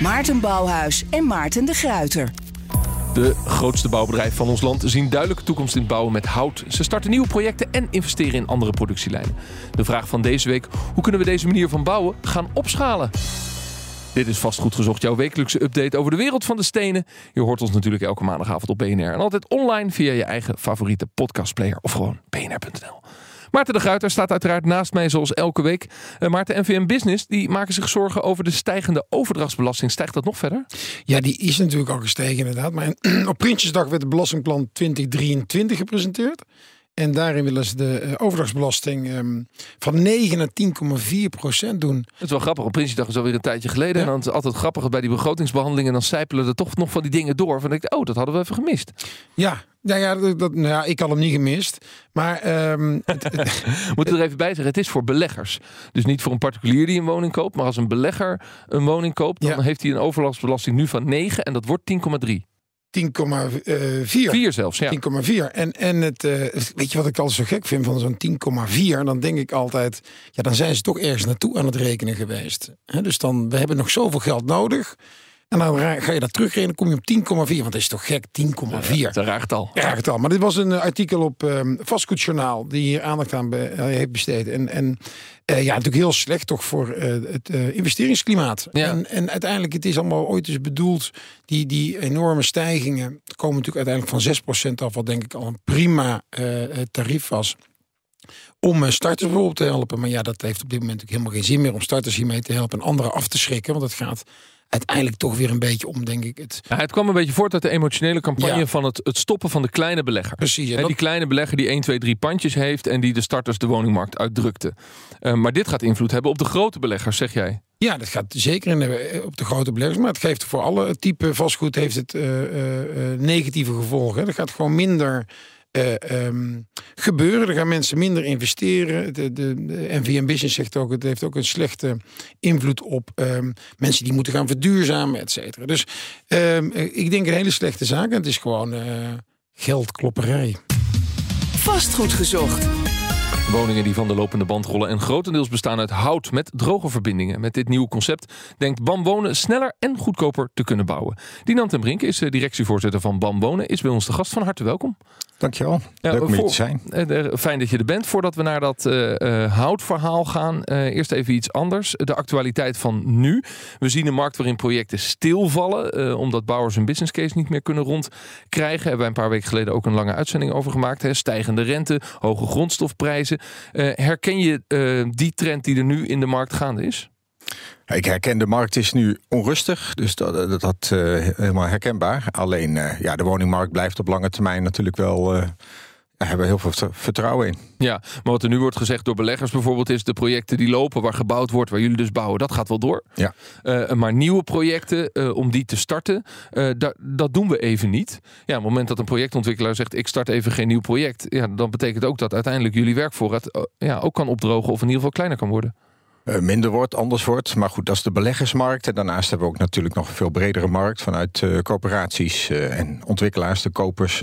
Maarten Bouwhuis en Maarten de Gruiter. De grootste bouwbedrijven van ons land zien duidelijke toekomst in het bouwen met hout. Ze starten nieuwe projecten en investeren in andere productielijnen. De vraag van deze week: hoe kunnen we deze manier van bouwen gaan opschalen? Dit is vastgoed gezocht, jouw wekelijkse update over de wereld van de stenen. Je hoort ons natuurlijk elke maandagavond op BNR en altijd online via je eigen favoriete podcastplayer of gewoon bnr.nl. Maarten de Gruiter staat uiteraard naast mij zoals elke week. Uh, Maarten, NVM Business, die maken zich zorgen over de stijgende overdrachtsbelasting. Stijgt dat nog verder? Ja, die is natuurlijk al gestegen inderdaad. Maar op Prinsjesdag werd het belastingplan 2023 gepresenteerd. En daarin willen ze de uh, overdrachtsbelasting um, van 9 naar 10,4 procent doen. Het is wel grappig. Op Prinsjesdag is alweer een tijdje geleden. Ja. En dan is het altijd grappig bij die begrotingsbehandelingen. Dan sijpelen er toch nog van die dingen door. Van ik, oh, dat hadden we even gemist. Ja, nou ja, dat, nou ja, ik had hem niet gemist. Maar. Um, het, het, Moet er even bij zeggen: het is voor beleggers. Dus niet voor een particulier die een woning koopt. Maar als een belegger een woning koopt, dan ja. heeft hij een overlastbelasting nu van 9 en dat wordt 10,3. 10,4. 4 zelfs, ja. 10,4. En, en het, uh, weet je wat ik altijd zo gek vind van zo'n 10,4? Dan denk ik altijd, ja, dan zijn ze toch ergens naartoe aan het rekenen geweest. He, dus dan, we hebben nog zoveel geld nodig. En dan ga je dat terugrekenen, kom je op 10,4. Want dat is toch gek, 10,4. Ja, dat raakt al. Raakt al. Maar dit was een artikel op um, Vastgoedjournaal... die hier aandacht aan be uh, heeft besteed. En, en uh, ja, natuurlijk heel slecht toch voor uh, het investeringsklimaat. Ja. En, en uiteindelijk, het is allemaal ooit eens bedoeld... die, die enorme stijgingen komen natuurlijk uiteindelijk van 6% af... wat denk ik al een prima tarief was om starters bijvoorbeeld te helpen. Maar ja, dat heeft op dit moment natuurlijk helemaal geen zin meer... om starters hiermee te helpen en anderen af te schrikken. Want het gaat uiteindelijk toch weer een beetje om, denk ik. Het, ja, het kwam een beetje voort uit de emotionele campagne ja. van het, het stoppen van de kleine belegger. Precies. En die kleine belegger die 1, 2, 3 pandjes heeft en die de starters de woningmarkt uitdrukte. Uh, maar dit gaat invloed hebben op de grote beleggers, zeg jij? Ja, dat gaat zeker in, op de grote beleggers. Maar het geeft voor alle type vastgoed heeft het uh, uh, negatieve gevolgen. Er gaat gewoon minder uh, um, gebeuren. Er gaan mensen minder investeren. De, de, de, NVM Business zegt ook, het heeft ook een slechte invloed op um, mensen die moeten gaan verduurzamen, et cetera. Dus um, ik denk een hele slechte zaak. En het is gewoon uh, geldklopperij. Vastgoed gezocht. Woningen die van de lopende band rollen en grotendeels bestaan uit hout met droge verbindingen. Met dit nieuwe concept denkt BAM Wonen sneller en goedkoper te kunnen bouwen. Dinant ten Brink is directievoorzitter van BAM Wonen, is bij ons de gast. Van harte welkom. Dankjewel. Ja, Leuk om hier te zijn. Fijn dat je er bent. Voordat we naar dat uh, uh, houtverhaal gaan, uh, eerst even iets anders. De actualiteit van nu. We zien een markt waarin projecten stilvallen, omdat bouwers hun business case niet meer kunnen rondkrijgen. Hebben wij een paar weken geleden ook een lange uitzending over gemaakt. Hè. Stijgende rente, hoge grondstofprijzen. herken je die trend die er nu in de markt gaande is? Ik herken de markt is nu onrustig, dus dat, dat, dat uh, helemaal herkenbaar. Alleen uh, ja, de woningmarkt blijft op lange termijn natuurlijk wel. Uh, daar hebben we heel veel vertrouwen in. Ja, maar wat er nu wordt gezegd door beleggers bijvoorbeeld is de projecten die lopen, waar gebouwd wordt, waar jullie dus bouwen, dat gaat wel door. Ja. Uh, maar nieuwe projecten, uh, om die te starten, uh, da dat doen we even niet. Ja, op het moment dat een projectontwikkelaar zegt ik start even geen nieuw project, ja, dan betekent ook dat uiteindelijk jullie werkvoorraad ja, ook kan opdrogen of in ieder geval kleiner kan worden. Uh, minder wordt, anders wordt. Maar goed, dat is de beleggersmarkt. En daarnaast hebben we ook natuurlijk nog een veel bredere markt vanuit uh, coöperaties uh, en ontwikkelaars, de kopers.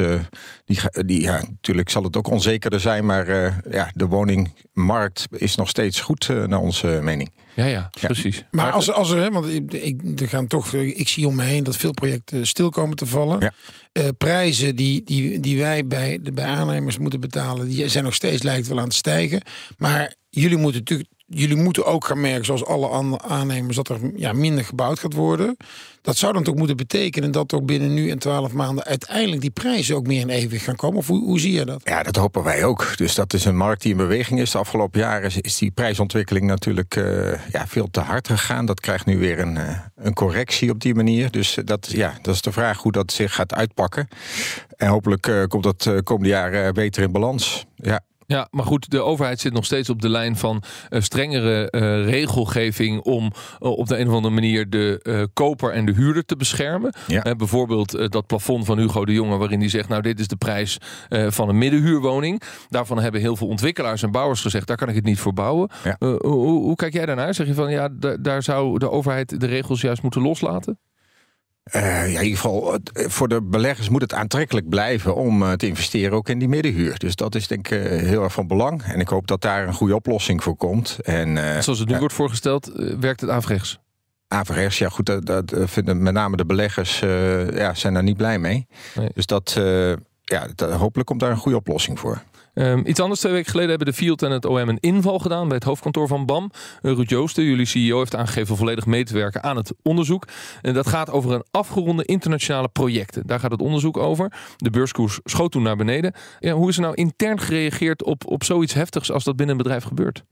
die, die, ja, natuurlijk zal het ook onzekerder zijn, maar ja, de woningmarkt is nog steeds goed naar onze mening. Ja, ja, precies. Maar als, als er, want ik, ik, er gaan toch, ik zie om me heen dat veel projecten stil komen te vallen. Ja. Uh, prijzen die, die, die wij bij, de, bij aannemers moeten betalen, die zijn nog steeds lijkt wel aan het stijgen. Maar jullie moeten natuurlijk jullie moeten ook gaan merken, zoals alle aannemers, dat er ja, minder gebouwd gaat worden. Dat zou dan toch moeten betekenen dat ook binnen nu en twaalf maanden uiteindelijk die prijzen ook meer in evenwicht gaan komen? Of hoe, hoe zie je dat? Ja, dat hopen wij ook. Dus dat is een markt die in beweging is. De afgelopen jaren is die prijsontwikkeling natuurlijk uh, ja, veel te hard gegaan. Dat krijgt nu weer een, uh, een correctie op die manier. Dus dat, ja, dat is de vraag hoe dat zich gaat uitpakken. En hopelijk uh, komt dat komende jaren beter in balans. Ja. Ja, maar goed, de overheid zit nog steeds op de lijn van uh, strengere uh, regelgeving om uh, op de een of andere manier de koper en de huurder te beschermen. Ja. bijvoorbeeld dat plafond van Hugo de Jonge, waarin hij zegt: Nou, dit is de prijs van een middenhuurwoning. Daarvan hebben heel veel ontwikkelaars en bouwers gezegd: Daar kan ik het niet voor bouwen. Ja. Hoe, hoe, kijk jij daarnaar? Zeg je van ja, daar zou de overheid de regels juist moeten loslaten? Uh, ja, in ieder geval, voor de beleggers moet het aantrekkelijk blijven om uh, te investeren ook in die middenhuur. Dus dat is denk ik uh, heel erg van belang. En ik hoop dat daar een goede oplossing voor komt. En, Zoals het nu wordt voorgesteld, werkt het averechts? Averechts, ja goed, dat, dat vinden met name de beleggers ja, zijn daar niet blij mee. Nee. Dus dat, ja, dat, hopelijk komt daar een goede oplossing voor. Um, iets anders, twee weken geleden hebben de Field en het OM een inval gedaan bij het hoofdkantoor van BAM. Uh, Ruud Joosten, jullie CEO, heeft aangegeven volledig mee te werken aan het onderzoek. En dat gaat over een afgeronde internationale projecten. Daar gaat het onderzoek over. De beurskoers schoot toen naar beneden. Ja, hoe is er nou intern gereageerd op, op zoiets heftigs als dat binnen een bedrijf gebeurt?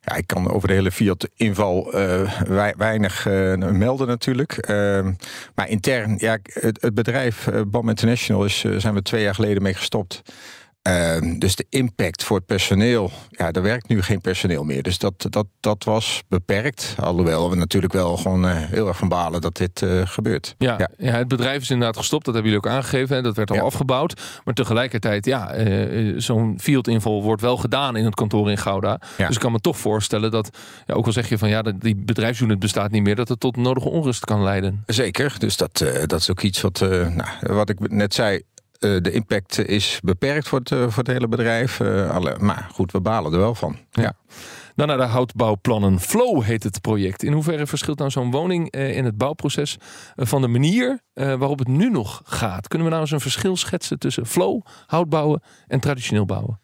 Ja, ik kan over de hele Fiat-inval uh, weinig uh, melden natuurlijk. Uh, maar intern, ja, het, het bedrijf BAM International is, zijn we twee jaar geleden mee gestopt. Uh, dus de impact voor het personeel, ja, er werkt nu geen personeel meer. Dus dat, dat, dat was beperkt. Alhoewel we natuurlijk wel gewoon uh, heel erg van balen dat dit uh, gebeurt. Ja, ja. Ja, het bedrijf is inderdaad gestopt. Dat hebben jullie ook aangegeven. Hè? Dat werd al Ja. afgebouwd. Maar tegelijkertijd, ja, eh, zo'n field-inval wordt wel gedaan in het kantoor in Gouda. Ja. Dus ik kan me toch voorstellen dat, ja, ook al zeg je van ja, die bedrijfsunit bestaat niet meer, dat het tot nodige onrust kan leiden. Zeker, dus dat, eh, dat is ook iets wat, eh, nou, wat ik net zei. Eh, de impact is beperkt voor het, eh, voor het hele bedrijf. eh, alle, maar goed, we balen er wel van. Ja. Dan naar de houtbouwplannen. Flow heet het project. In hoeverre verschilt nou zo'n woning in het bouwproces van de manier waarop het nu nog gaat? Kunnen we nou eens een verschil schetsen tussen flow, houtbouwen en traditioneel bouwen?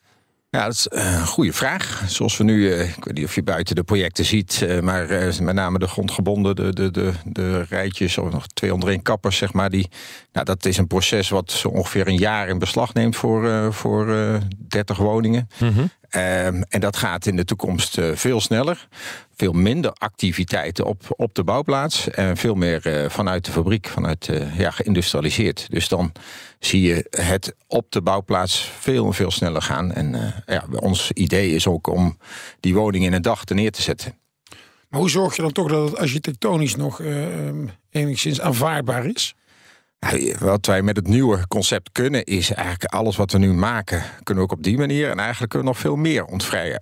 Ja, dat is eh, een goede vraag. Zoals we nu, eh, ik weet niet of je buiten de projecten ziet, eh, maar met name de grondgebonden, de, de, de, de rijtjes of nog twee onder één kappers, zeg maar. Die, nou, dat is een proces wat zo ongeveer een jaar in beslag neemt voor, voor eh 30 woningen. Ehm, en dat gaat in de toekomst eh, veel sneller. Veel minder activiteiten op, op de bouwplaats. En veel meer eh, vanuit de fabriek, vanuit eh, ja, geïndustrialiseerd. Dus dan zie je het op de bouwplaats veel en veel sneller gaan. En ja, ons idee is ook om die woning in een dag neer te zetten. Maar hoe zorg je dan toch dat het architectonisch nog eh, ehm, enigszins aanvaardbaar is? Nou, wat wij met het nieuwe concept kunnen, is eigenlijk alles wat we nu maken, kunnen we ook op die manier. En eigenlijk kunnen we nog veel meer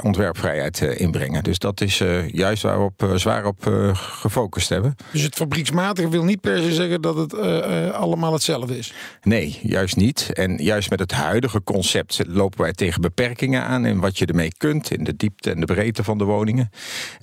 ontwerpvrijheid eh, inbrengen. Dus dat is eh, juist waar we op, eh, zwaar op gefocust hebben. Dus het fabrieksmatige wil niet per se zeggen dat het allemaal hetzelfde is. Nee, juist niet. En juist met het huidige concept lopen wij tegen beperkingen aan in wat je ermee kunt, in de diepte en de breedte van de woningen.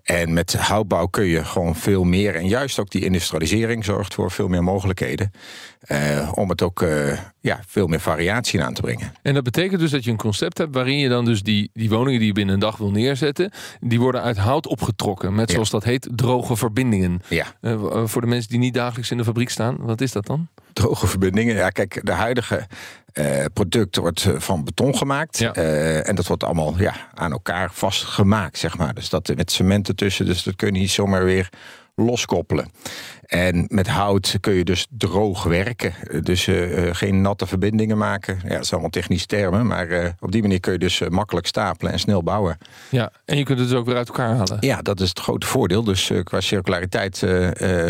En met houtbouw kun je gewoon veel meer. En juist ook die industrialisering zorgt voor veel meer mogelijkheden. Eh, om het ook eh, ja, veel meer variatie aan te brengen. En dat betekent dus dat je een concept hebt waarin je dan dus die, die woningen die je binnen een dag wil neerzetten, die worden uit hout opgetrokken met Ja. zoals dat heet droge verbindingen. Ja. Eh, voor de mensen die niet dagelijks in de fabriek staan, wat is dat dan? droge verbindingen. Ja, kijk, de huidige eh, product wordt van beton gemaakt. Ja. En dat wordt allemaal ja, aan elkaar vastgemaakt, zeg maar. Dus dat met cement ertussen, dus dat kun je niet zomaar weer loskoppelen. En met hout kun je dus droog werken. Dus eh, eh, geen natte verbindingen maken. Ja, dat zijn allemaal technische termen. Maar eh, op die manier kun je dus makkelijk stapelen en snel bouwen. Ja, en je kunt het dus ook weer uit elkaar halen. Ja, dat is het grote voordeel. Dus qua circulariteit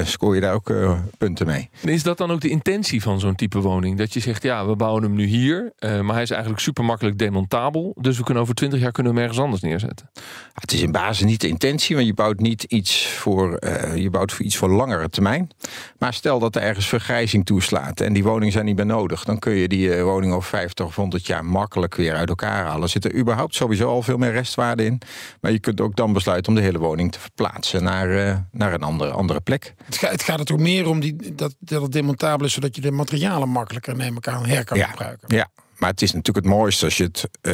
scoor je daar ook punten mee. Is dat dan ook de intentie van zo'n type woning? Dat je zegt, ja, we bouwen hem nu hier, maar hij is eigenlijk super makkelijk demontabel. Dus we kunnen over twintig jaar kunnen we hem ergens anders neerzetten. Het is in basis niet de intentie, want je bouwt niet iets voor, je bouwt voor iets voor langere termijn. Maar stel dat er ergens vergrijzing toeslaat en die woningen zijn niet meer nodig, dan kun je die eh, woning over 50 of 100 jaar makkelijk weer uit elkaar halen. Er zit er überhaupt sowieso al veel meer restwaarde in. Maar je kunt ook dan besluiten om de hele woning te verplaatsen naar, eh, naar een andere, andere plek. Het, gaat het gaat er toch meer om die, dat, dat het demontabel is, zodat je de materialen makkelijker neem ik aan her kan Ja. gebruiken. Ja, maar het is natuurlijk het mooiste als je het, eh,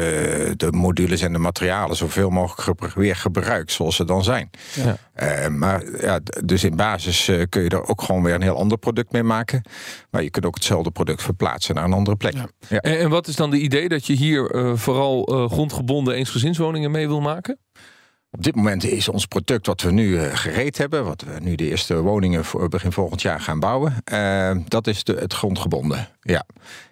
de modules en de materialen zoveel mogelijk weer gebruikt zoals ze dan zijn. Ja. Eh, maar ja, dus in basis eh, kun je er ook gewoon weer een heel ander product mee maken. Maar je kunt ook hetzelfde product verplaatsen naar een andere plek. Ja. Ja. En, en wat is dan de idee dat je hier eh, vooral eh, grondgebonden eensgezinswoningen mee wil maken? Op dit moment is ons product wat we nu eh, gereed hebben, wat we nu de eerste woningen voor begin volgend jaar gaan bouwen, eh, dat is de, het grondgebonden. Ja.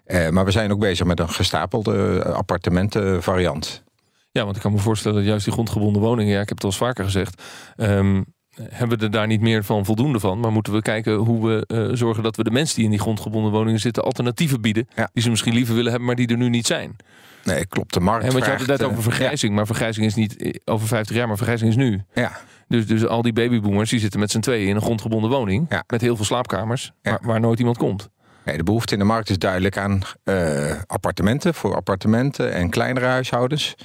Eh, maar we zijn ook bezig met een gestapelde appartementenvariant. Ja, want ik kan me voorstellen dat juist die grondgebonden woningen, ja, ik heb het al eens vaker gezegd, ehm, hebben we er daar niet meer van voldoende van. Maar moeten we kijken hoe we zorgen dat we de mensen die in die grondgebonden woningen zitten alternatieven bieden. Ja. Die ze misschien liever willen hebben, maar die er nu niet zijn. Nee, klopt. De markt En want je had het net over vergrijzing. Maar vergrijzing is niet eh, over 50 jaar, maar vergrijzing is nu. Ja, Dus, dus al die babyboomers die zitten met z'n tweeën in een grondgebonden woning. Ja. Met heel veel slaapkamers, Ja. waar, waar nooit iemand komt. Nee, de behoefte in de markt is duidelijk aan eh, appartementen voor appartementen en kleinere huishoudens.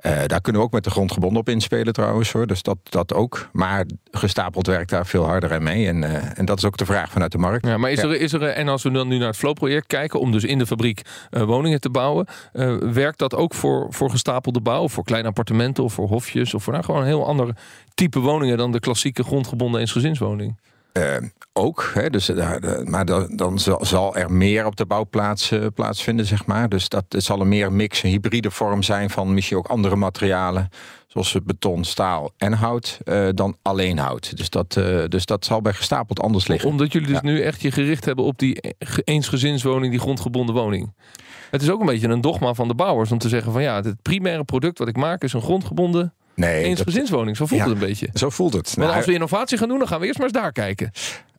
Eh, daar kunnen we ook met de grondgebonden op inspelen trouwens hoor. Dus dat, dat ook. Maar gestapeld werkt daar veel harder aan mee. En, eh, en dat is ook de vraag vanuit de markt. Ja, maar is Ja. er, is er, en als we dan nu naar het Flow-project kijken, om dus in de fabriek eh, woningen te bouwen, eh, werkt dat ook voor, voor gestapelde bouw, voor kleine appartementen of voor hofjes of voor nou, gewoon een heel ander type woningen dan de klassieke grondgebonden eensgezinswoning? Eh, ook, hè, dus, daar- de- maar dan, dan zal, zal er meer op de bouwplaats eh, plaatsvinden, zeg maar. Dus dat het zal een meer mix, een hybride vorm zijn van misschien ook andere materialen, zoals beton, staal en hout, eh, dan alleen hout. Dus dat, eh, dus dat zal bij gestapeld anders liggen. Omdat jullie dus Ja. nu echt je gericht hebben op die ge- eensgezinswoning, die grondgebonden woning. Het is ook een beetje een dogma van de bouwers om te zeggen van ja, het primaire product wat ik maak is een grondgebonden Nee, dat- eensgezinswoning. Zo voelt Ja. het een beetje. zo voelt het. Want Nou, als we innovatie gaan doen, dan gaan we eerst maar eens daar kijken.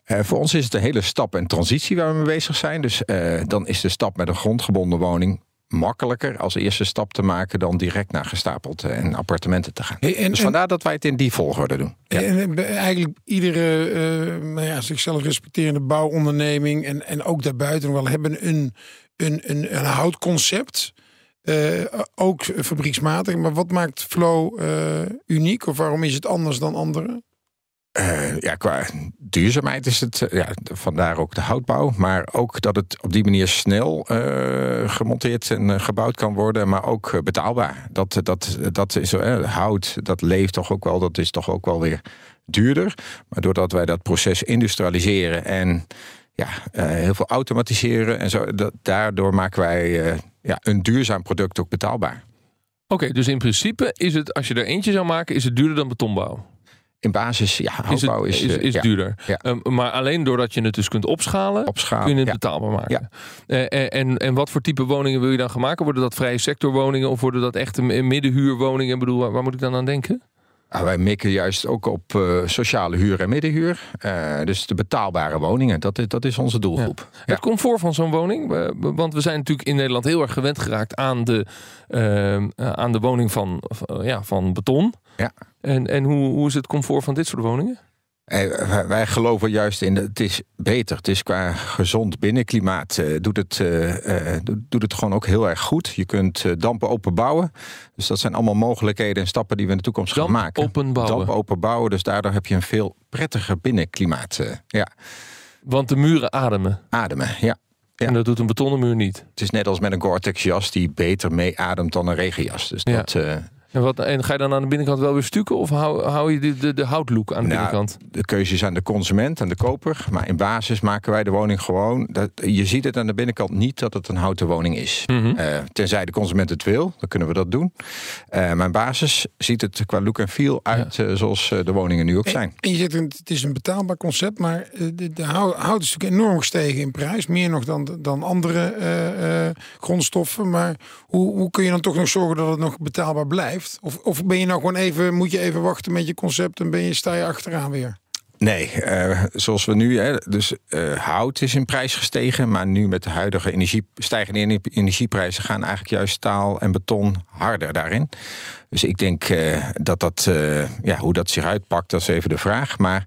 Eh, voor ons is het een hele stap en transitie waar we mee bezig zijn. Dus eh, dan is de stap met een grondgebonden woning makkelijker als eerste stap te maken dan direct naar gestapeld eh, en appartementen te gaan. Hey, en- dus en- vandaar dat wij het in die volgorde doen. Ja. En eh, eigenlijk iedere eh, nou ja, zichzelf respecterende bouwonderneming en, en ook daarbuiten wel hebben een, een, een, een houtconcept. Eh, ook fabrieksmatig. Maar wat maakt Flow eh, uniek? Of waarom is het anders dan anderen? Eh, ja, qua duurzaamheid is het, ja, vandaar ook de houtbouw. Maar ook dat het op die manier snel gemonteerd en gebouwd kan worden. Maar ook betaalbaar. Dat, dat, dat is hout, dat leeft toch ook wel. Dat is toch ook wel weer duurder. Maar doordat wij dat proces industrialiseren en ja, heel veel automatiseren en zo. Daardoor maken wij ja, een duurzaam product ook betaalbaar. Oké, dus in principe is het, als je er eentje zou maken, is het duurder dan betonbouw. In basis, ja, Is het houtbouw is, is, eh, ja, duurder. Ja. Ehm, maar alleen doordat je het dus kunt opschalen, kun je het ja. betaalbaar maken. Ja. Eh, en, en, wat voor type woningen wil je dan gaan maken? Worden dat vrije sectorwoningen of worden dat echte mi- middenhuurwoningen? Ik bedoel, waar, waar moet ik dan aan denken? Ah, wij mikken juist ook op eh, sociale huur en middenhuur. Eh, dus de betaalbare woningen, dat is, dat is onze doelgroep. Ja. Het comfort van zo'n woning. Want we zijn natuurlijk in Nederland heel erg gewend geraakt aan de, eh, aan de woning van, van- ja, van beton. Ja. En, en hoe, hoe is het comfort van dit soort woningen? Wij, geloven juist in, het is beter. Het is qua gezond binnenklimaat, eh, doet, het, eh, eh, doet- het gewoon ook heel erg goed. Je kunt dampen open bouwen. Dus dat zijn allemaal mogelijkheden en stappen die we in de toekomst Damp gaan maken. open bouwen. Damp open bouwen, dus daardoor heb je een veel prettiger binnenklimaat. ja, Want de muren ademen. ademen, ja. Ja. En dat doet een betonnen muur niet. Het is net als met een Gore-Tex jas die beter meeademt dan een regenjas. Dus Ja. dat... En, wat, en ga je dan aan de binnenkant wel weer stukken? Of hou, hou je de, de, de houtlook aan de Nou, binnenkant? de keuze is aan de consument en de koper. Maar in basis maken wij de woning gewoon. Dat, je ziet het aan de binnenkant niet dat het een houten woning is. Mhm. Eh, tenzij de consument het wil, dan kunnen we dat doen. Eh, maar in basis ziet het qua look en feel uit eh, zoals de woningen nu ook zijn. En je zegt het is een betaalbaar concept, maar de, de hout, hout is natuurlijk enorm gestegen in prijs. Meer nog dan, dan andere eh, eh, grondstoffen. Maar hoe, hoe kun je dan toch nog zorgen dat het nog betaalbaar blijft? Of, of ben je nou gewoon even, moet je even wachten met je concept en ben je, sta je achteraan weer? Nee, eh, zoals we nu, hè, dus eh, hout is in prijs gestegen, maar nu met de huidige energie, stijgende ener- energieprijzen gaan eigenlijk juist staal en beton harder daarin. Dus ik denk eh, dat dat, ja, hoe dat zich uitpakt, dat is even de vraag. Maar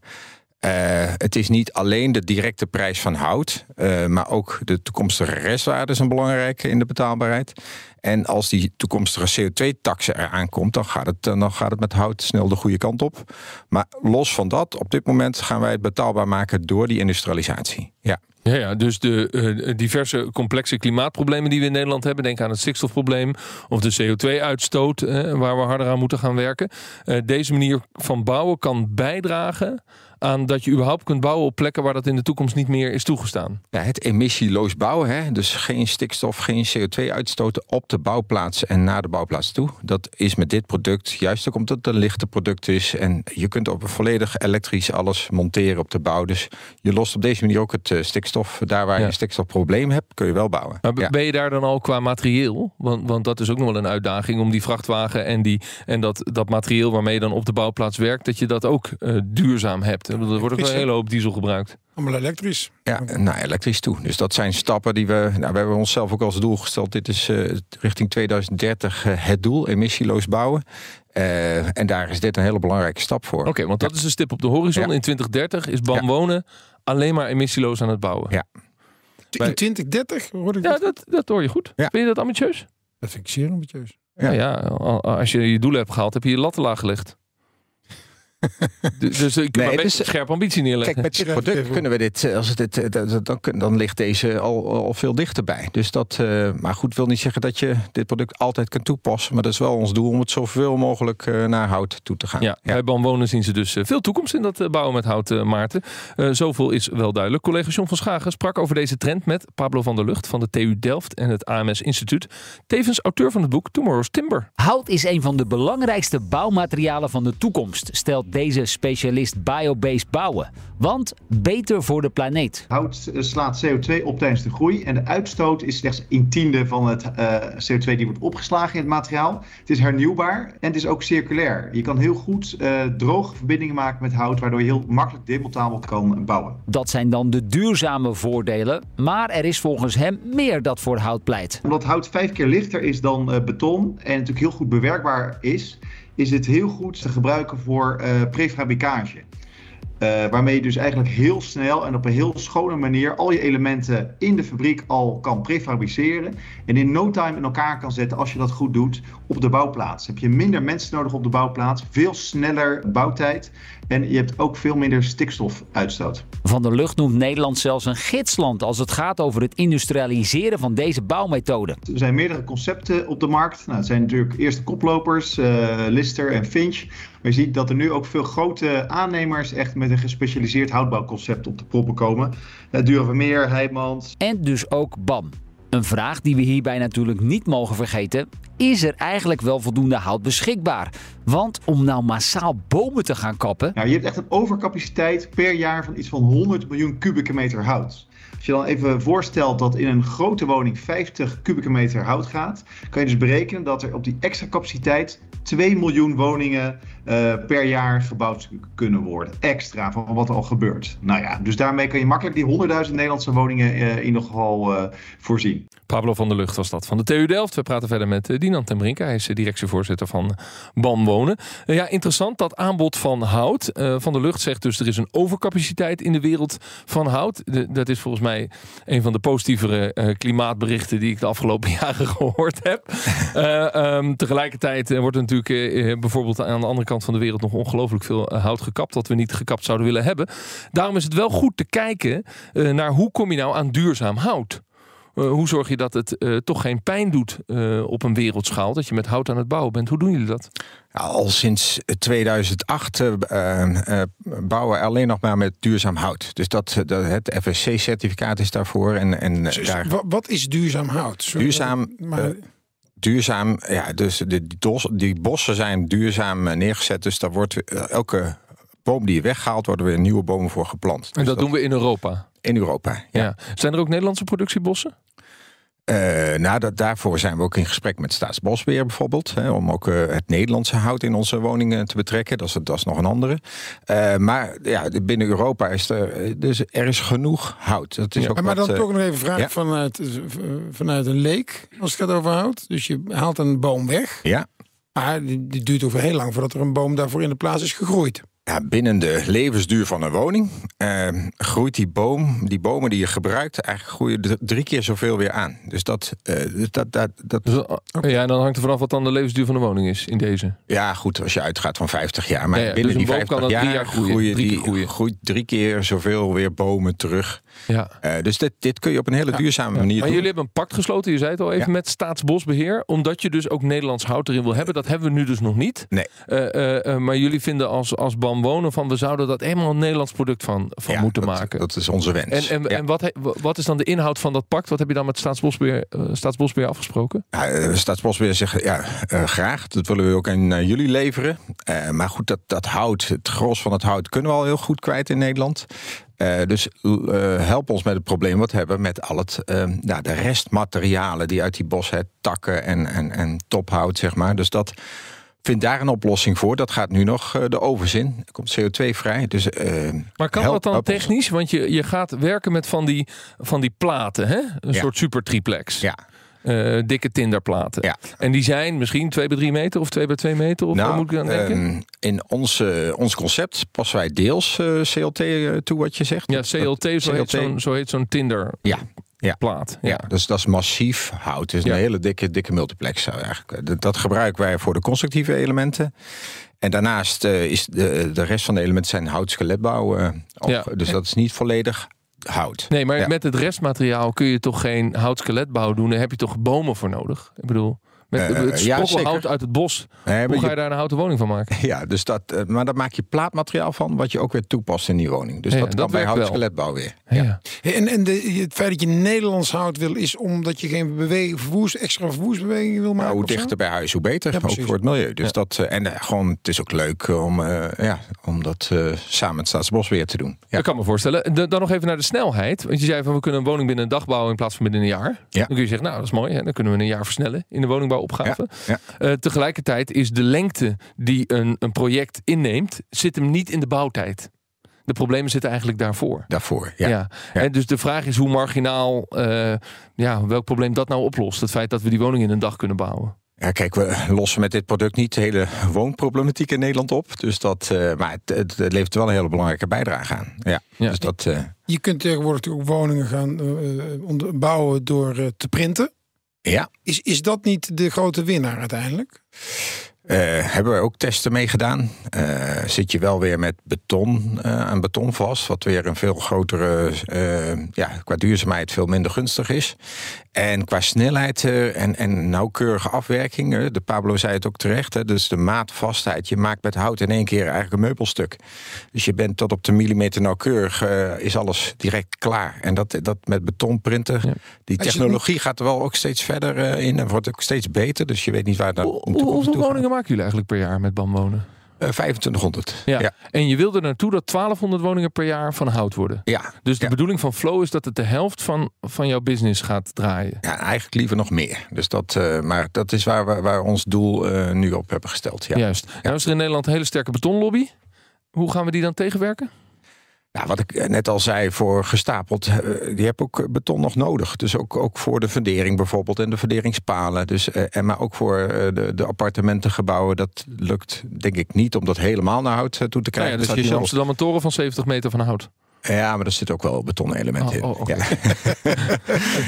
eh, het is niet alleen de directe prijs van hout, eh, maar ook de toekomstige restwaarde is een belangrijke in de betaalbaarheid. En als die toekomstige CO2-tax eraan komt, dan gaat, het, dan gaat het met hout snel de goede kant op. Maar los van dat, op dit moment gaan wij het betaalbaar maken door die industrialisatie. Ja. Ja, ja, dus de eh, diverse complexe klimaatproblemen die we in Nederland hebben. Denk aan het stikstofprobleem of de CO2-uitstoot, eh, waar we harder aan moeten gaan werken. Eh, deze manier van bouwen kan bijdragen aan dat je überhaupt kunt bouwen op plekken waar dat in de toekomst niet meer is toegestaan. Ja, het emissieloos bouwen, hè? dus geen stikstof, geen CO2 uitstoten op de bouwplaats en naar de bouwplaats toe. Dat is met dit product juist ook omdat het een lichte product is. En je kunt op volledig elektrisch alles monteren op de bouw. Dus je lost op deze manier ook het eh, stikstof. Daar waar Ja. je een stikstofprobleem hebt, kun je wel bouwen. Maar Ja. ben je daar dan al qua materieel? Want, want dat is ook nog wel een uitdaging om die vrachtwagen en, die, en dat, dat materieel waarmee je dan op de bouwplaats werkt, dat je dat ook eh, duurzaam hebt. Ik bedoel, Er wordt ook wel een hele hoop diesel gebruikt. Allemaal elektrisch. Ja, naar elektrisch toe. Dus dat zijn stappen die we. Nou, we hebben onszelf ook als doel gesteld. Dit is eh, richting 2030 eh, het doel: emissieloos bouwen. Eh, en daar is dit een hele belangrijke stap voor. Oké, want dat is een stip op de horizon. Ja. In 2030 is BAM Ja. Wonen alleen maar emissieloos aan het bouwen. Ja. Bij- In 2030 hoor ik Ja, dat. dat, dat hoor je goed. Ja. Vind je dat ambitieus? Dat vind ik zeer ambitieus. Ja. ja, al- als je je doelen hebt gehaald, heb je je lat te laag gelegd. dus dus ik Nee, dus- best scherp ambitie neerleggen. Kijk, met dit product kunnen we dit, eh, als het dit, eh, dat- dan, dan ligt deze al, al veel dichterbij. Dus dat, eh, maar goed, wil niet zeggen dat je dit product altijd kunt toepassen. Maar dat is wel ons doel om het zoveel mogelijk eh, naar hout toe te gaan. Ja, bij BAM Wonen zien ze dus eh, veel toekomst in dat eh, bouwen met hout, eh, Maarten. Eh, zoveel is wel duidelijk. Collega John van Schagen sprak over deze trend met Pablo van der Lucht van de TU Delft en het AMS Instituut. Tevens auteur van het boek Tomorrow's Timber. Hout is een van de belangrijkste bouwmaterialen van de toekomst, stelt deze specialist biobased bouwen. Want beter voor de planeet. Hout eh, slaat CO2 op tijdens de groei en de uitstoot is slechts een tiende van het eh, CO2 die wordt opgeslagen in het materiaal. Het is hernieuwbaar en het is ook circulair. Je kan heel goed eh, droge verbindingen maken met hout, waardoor je heel makkelijk demontabel kan bouwen. Dat zijn dan de duurzame voordelen, maar er is volgens hem meer dat voor hout pleit. Omdat hout vijf keer lichter is dan beton en natuurlijk heel goed bewerkbaar is, is het heel goed te gebruiken voor eh, prefabricage. Eh, waarmee je dus eigenlijk heel snel en op een heel schone manier al je elementen in de fabriek al kan prefabriceren. En in no time in elkaar kan zetten als je dat goed doet op de bouwplaats. Heb je minder mensen nodig op de bouwplaats, veel sneller bouwtijd en je hebt ook veel minder stikstofuitstoot. Van der Lucht noemt Nederland zelfs een gidsland als het gaat over het industrialiseren van deze bouwmethode. Er zijn meerdere concepten op de markt. Nou, het zijn natuurlijk eerst de koplopers, eh, Lister en Finch. Maar je ziet dat er nu ook veel grote aannemers echt met een gespecialiseerd houtbouwconcept op de proppen komen. Uh, Duurvermeer, Heijmans. En dus ook BAM. Een vraag die we hierbij natuurlijk niet mogen vergeten. Is er eigenlijk wel voldoende hout beschikbaar? Want om nou massaal bomen te gaan kappen, Nou, je hebt echt een overcapaciteit per jaar van iets van 100 miljoen kubieke meter hout. Als je dan even voorstelt dat in een grote woning 50 kubieke meter hout gaat, kan je dus berekenen dat er op die extra capaciteit 2 miljoen woningen eh, per jaar gebouwd kunnen worden. Extra van wat er al gebeurt. Nou ja, dus daarmee kan je makkelijk die 100.000 Nederlandse woningen eh, in ieder geval eh, voorzien. Pablo van der Lucht was dat van de TU Delft. We praten verder met eh, Dinant ten Brinke. Hij is directievoorzitter van BAM Wonen. Ja, interessant dat aanbod van hout. Van der Lucht zegt dus er is een overcapaciteit in de wereld van hout. Dat is volgens mij een van de positievere klimaatberichten die ik de afgelopen jaren gehoord heb. Eh, ehm, tegelijkertijd wordt er natuurlijk eh, eh, bijvoorbeeld aan de andere kant van de wereld nog ongelooflijk veel eh, hout gekapt. Wat we niet gekapt zouden willen hebben. Daarom is het wel goed te kijken eh, naar hoe kom je nou aan duurzaam hout. Uh, hoe zorg je dat het uh, toch geen pijn doet uh, op een wereldschaal? Dat je met hout aan het bouwen bent. Hoe doen jullie dat? Ja, al sinds 2008 uh, bouwen we alleen nog maar met duurzaam hout. Dus dat, dat het FSC-certificaat is daarvoor. En, en dus, daar... Wat is duurzaam hout? Sorry, duurzaam. Maar... duurzaam, ja, dus die, die bossen zijn duurzaam neergezet. Dus daar wordt elke boom die je weghaalt, worden weer nieuwe bomen voor geplant. Dus en dat, dat doen we in Europa? In Europa, ja. ja. Zijn er ook Nederlandse productiebossen? Uh, nou, dat, daarvoor zijn we ook in gesprek met Staatsbosbeheer bijvoorbeeld. Hè, om ook uh, het Nederlandse hout in onze woningen te betrekken. Dat is, dat is nog een andere. Uh, maar ja, binnen Europa is er, dus er is genoeg hout. Dat is ja, ook maar wat, dan toch nog even vraag ja? vanuit, vanuit een leek, als het gaat over hout. Dus je haalt een boom weg. Ja. Maar die, die duurt over heel lang voordat er een boom daarvoor in de plaats is gegroeid. Ja, binnen de levensduur van een woning uh, groeit die boom, die bomen die je gebruikt, eigenlijk groeien drie keer zoveel weer aan. Dus dat. Uh, dat, dat, dat dus, okay. Ja, en dan hangt er vanaf wat dan de levensduur van de woning is in deze. Ja, goed, als je uitgaat van 50 jaar. Maar ja, ja, binnen dus die 50 kan jaar, groeien, drie die, groeien. groeit drie keer zoveel weer bomen terug. Ja. Uh, dus dit, dit kun je op een hele duurzame manier maar doen. jullie hebben een pact gesloten, je zei het al even, met Staatsbosbeheer. Omdat je dus ook Nederlands hout erin wil hebben. Dat hebben we nu dus nog niet. Nee. Uh, maar jullie vinden als, als BAM van we zouden dat helemaal een Nederlands product van, van Ja, moeten dat, maken. Dat is onze wens. en en, Ja. en wat, he- wat is dan de inhoud van dat pact? Wat heb je dan met Staatsbosbeheer, eh, Staatsbosbeheer afgesproken? Ja, eh, Staatsbosbeheer zegt ja, eh, graag. Dat willen we ook aan eh, jullie leveren. Eh, maar goed, dat, dat hout, het gros van het hout kunnen we al heel goed kwijt in Nederland. Eh, dus eh, help ons met het probleem wat we hebben met al het, eh, nou, de restmaterialen die uit die bossen, takken en, en, en tophout, zeg maar. Dus dat vindt daar een oplossing voor. Dat gaat nu nog eh, de ovens in. Er komt CO2 vrij. Dus, eh, Maar kan help- dat dan ons. technisch? Want je, je gaat werken met van die, van die platen, hè? een Ja. soort super triplex. Ja, Eh, dikke tinderplaten. Ja. En die zijn misschien 2 bij 3 meter of 2 bij 2 meter? Of waar moet ik aan denken? ehm, in ons, ons concept passen wij deels eh, CLT eh, toe, wat je zegt. ja, CLT, dat- zo, heet zo'n, zo heet zo'n Tinder Ja, ja. plaat. Ja, dus dat is massief hout. Het is Ja. een hele dikke, dikke multiplex eigenlijk. Dat, dat gebruiken wij voor de constructieve elementen. En daarnaast is de, de rest van de elementen zijn hout-skeletbouw. Ja. Dus dat is niet volledig hout. Nee, maar Ja. met het restmateriaal kun je toch geen houtskeletbouw doen? Daar heb je toch bomen voor nodig? Ik bedoel, met het ja, sprokkelhout zeker. uit het bos. Nee, Hoe ga je- je daar een houten woning van maken? Ja, dus dat, eh, maar daar maak je plaatmateriaal van, wat je ook weer toepast in die woning. Dus Ja, dat dat kan bij hout-skeletbouw weer. Ja. En, en de, het feit dat je Nederlands hout wil, is omdat je geen bewe- verwoes, extra verwoestbeweging wil maken? Nou, hoe of zo? dichter bij huis, hoe beter. Ja, ook voor het milieu. Dus dat, en gewoon, het is ook leuk om, eh, ja, om dat samen met Staatsbosbeheer te doen. Ja. Ik kan me voorstellen. De- dan nog even naar de snelheid. Want je zei van we kunnen een woning binnen een dag bouwen in plaats van binnen een jaar. Ja. Dan kun je zeggen, nou dat is mooi. Hè? Dan kunnen we een jaar versnellen in de Ja, Eh, tegelijkertijd is de lengte die een, een project inneemt, zit hem niet in de bouwtijd. De problemen zitten eigenlijk daarvoor. Daarvoor, Ja. ja. En dus de vraag is hoe marginaal, eh, ja, welk probleem dat nou oplost. Het feit dat we die woning in een dag kunnen bouwen. Ja, kijk, we lossen met dit product niet de hele woonproblematiek in Nederland op. Dus dat, eh, maar het, het, het levert wel een hele belangrijke bijdrage aan. Ja, Ja. Dus dat, eh, Je kunt tegenwoordig ook woningen gaan onder- bouwen door te printen. Ja. Is, is dat niet de grote winnaar uiteindelijk? Eh, hebben we ook testen mee gedaan. Eh, zit je wel weer met beton eh, aan beton vast. Wat weer een veel grotere, eh, ja, qua duurzaamheid veel minder gunstig is. En qua snelheid eh, en, en nauwkeurige afwerking. eh, de Pablo zei het ook terecht. Hè, dus de maatvastheid. Je maakt met hout in één keer eigenlijk een meubelstuk. Dus je bent tot op de millimeter nauwkeurig. eh, is alles direct klaar. En dat, dat met beton printen. Ja. Die technologie gaat er wel ook steeds verder eh, in. En wordt ook steeds beter. Dus je weet niet waar het naar Hoe- in de hoe- toekomst hoeveel toe gaat. Maken jullie eigenlijk per jaar met BAM wonen? Eh, 2500. Ja. ja. En je wil er naartoe dat 1200 woningen per jaar van hout worden. Ja, Dus de Ja. bedoeling van Flow is dat het de helft van, van jouw business gaat draaien. ja, eigenlijk liever nog meer. Dus dat, eh, maar dat is waar we waar ons doel eh, nu op hebben gesteld. Ja. Juist. Nou is er in Nederland een hele sterke betonlobby. Hoe gaan we die dan tegenwerken? Ja, wat ik eh, net al zei, voor gestapeld, eh, die heb ook beton nog nodig. Dus ook, ook voor de fundering bijvoorbeeld en de funderingspalen. Dus, eh, en maar ook voor eh, de, de appartementengebouwen. Dat lukt denk ik niet om dat helemaal naar hout eh, toe te Nou krijgen. ja, Dus dus je Amsterdam een toren van 70 meter van hout. Ja, maar er zit ook wel betonnen elementen Oh, in. oh, ja.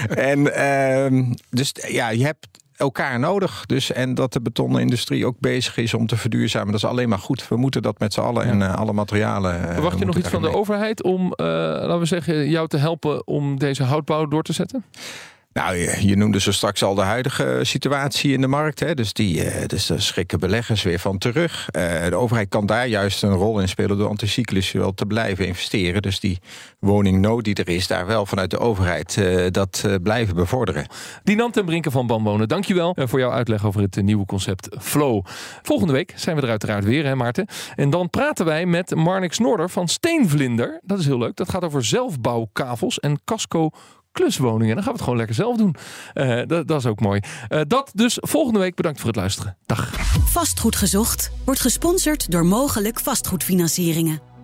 en ehm, dus ja, je hebt elkaar nodig. Dus, en dat de betonnen industrie ook bezig is om te verduurzamen. Dat is alleen maar goed. We moeten dat met z'n allen en eh, alle materialen. eh, Verwacht je nog iets van de overheid om, eh, laten we zeggen, jou te helpen om deze houtbouw door te zetten? Nou, je, noemde zo straks al de huidige situatie in de markt. Hè? Dus, die, eh, dus daar schrikken beleggers weer van terug. Eh, de overheid kan daar juist een rol in spelen door anticyclisch wel te blijven investeren. Dus die woningnood die er is, daar wel vanuit de overheid eh, dat blijven bevorderen. Dinant ten Brinken van Bambonen, dankjewel voor jouw uitleg over het nieuwe concept Flow. Volgende week zijn we er uiteraard weer, hè Maarten? En dan praten wij met Marnix Noorder van Steenvlinder. Dat is heel leuk. Dat gaat over zelfbouwkavels en casco kluswoningen. Dan gaan we het gewoon lekker zelf doen. Eh, dat, dat is ook mooi. Eh, dat dus volgende week. Bedankt voor het luisteren. Dag. Vastgoed gezocht wordt gesponsord door mogelijk vastgoedfinancieringen.